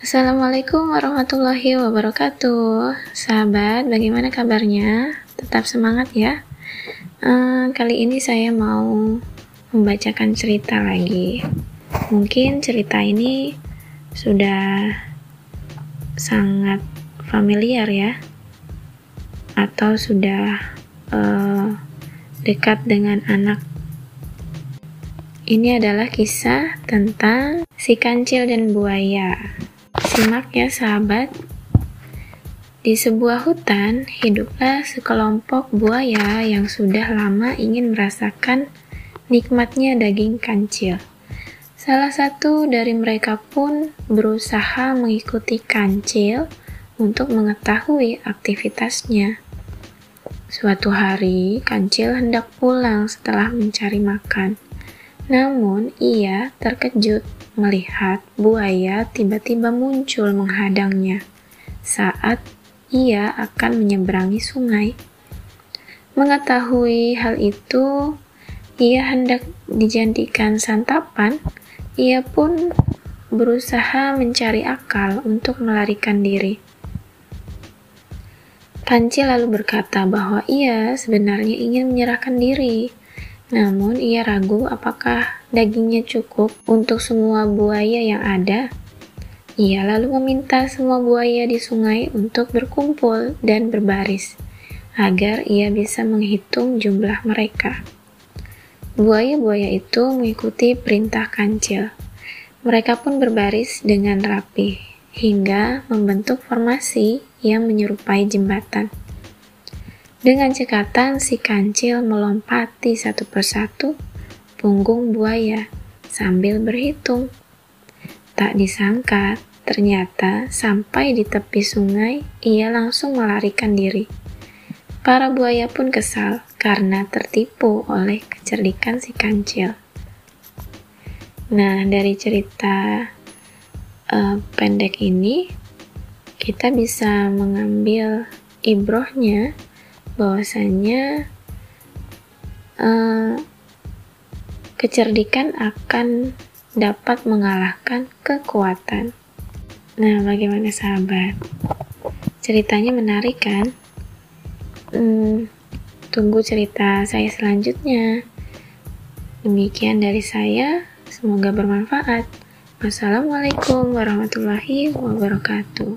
Assalamualaikum warahmatullahi wabarakatuh Sahabat, bagaimana kabarnya? Tetap semangat ya uh, Kali ini saya mau membacakan cerita lagi Mungkin cerita ini sudah sangat familiar ya Atau sudah uh, dekat dengan anak ini adalah kisah tentang si kancil dan buaya. Simak ya sahabat. Di sebuah hutan, hiduplah sekelompok buaya yang sudah lama ingin merasakan nikmatnya daging kancil. Salah satu dari mereka pun berusaha mengikuti kancil untuk mengetahui aktivitasnya. Suatu hari, kancil hendak pulang setelah mencari makan. Namun, ia terkejut melihat buaya tiba-tiba muncul menghadangnya saat ia akan menyeberangi sungai. Mengetahui hal itu, ia hendak dijadikan santapan. Ia pun berusaha mencari akal untuk melarikan diri. Panci lalu berkata bahwa ia sebenarnya ingin menyerahkan diri, namun ia ragu apakah dagingnya cukup untuk semua buaya yang ada. Ia lalu meminta semua buaya di sungai untuk berkumpul dan berbaris, agar ia bisa menghitung jumlah mereka. Buaya-buaya itu mengikuti perintah kancil. Mereka pun berbaris dengan rapi, hingga membentuk formasi yang menyerupai jembatan. Dengan cekatan, si kancil melompati satu persatu punggung buaya sambil berhitung. Tak disangka, ternyata sampai di tepi sungai, ia langsung melarikan diri. Para buaya pun kesal karena tertipu oleh kecerdikan si kancil. Nah, dari cerita uh, pendek ini, kita bisa mengambil ibrohnya bahwasanya uh, kecerdikan akan dapat mengalahkan kekuatan. Nah, bagaimana sahabat? Ceritanya menarik kan? Hmm, tunggu cerita saya selanjutnya. Demikian dari saya, semoga bermanfaat. Wassalamualaikum warahmatullahi wabarakatuh.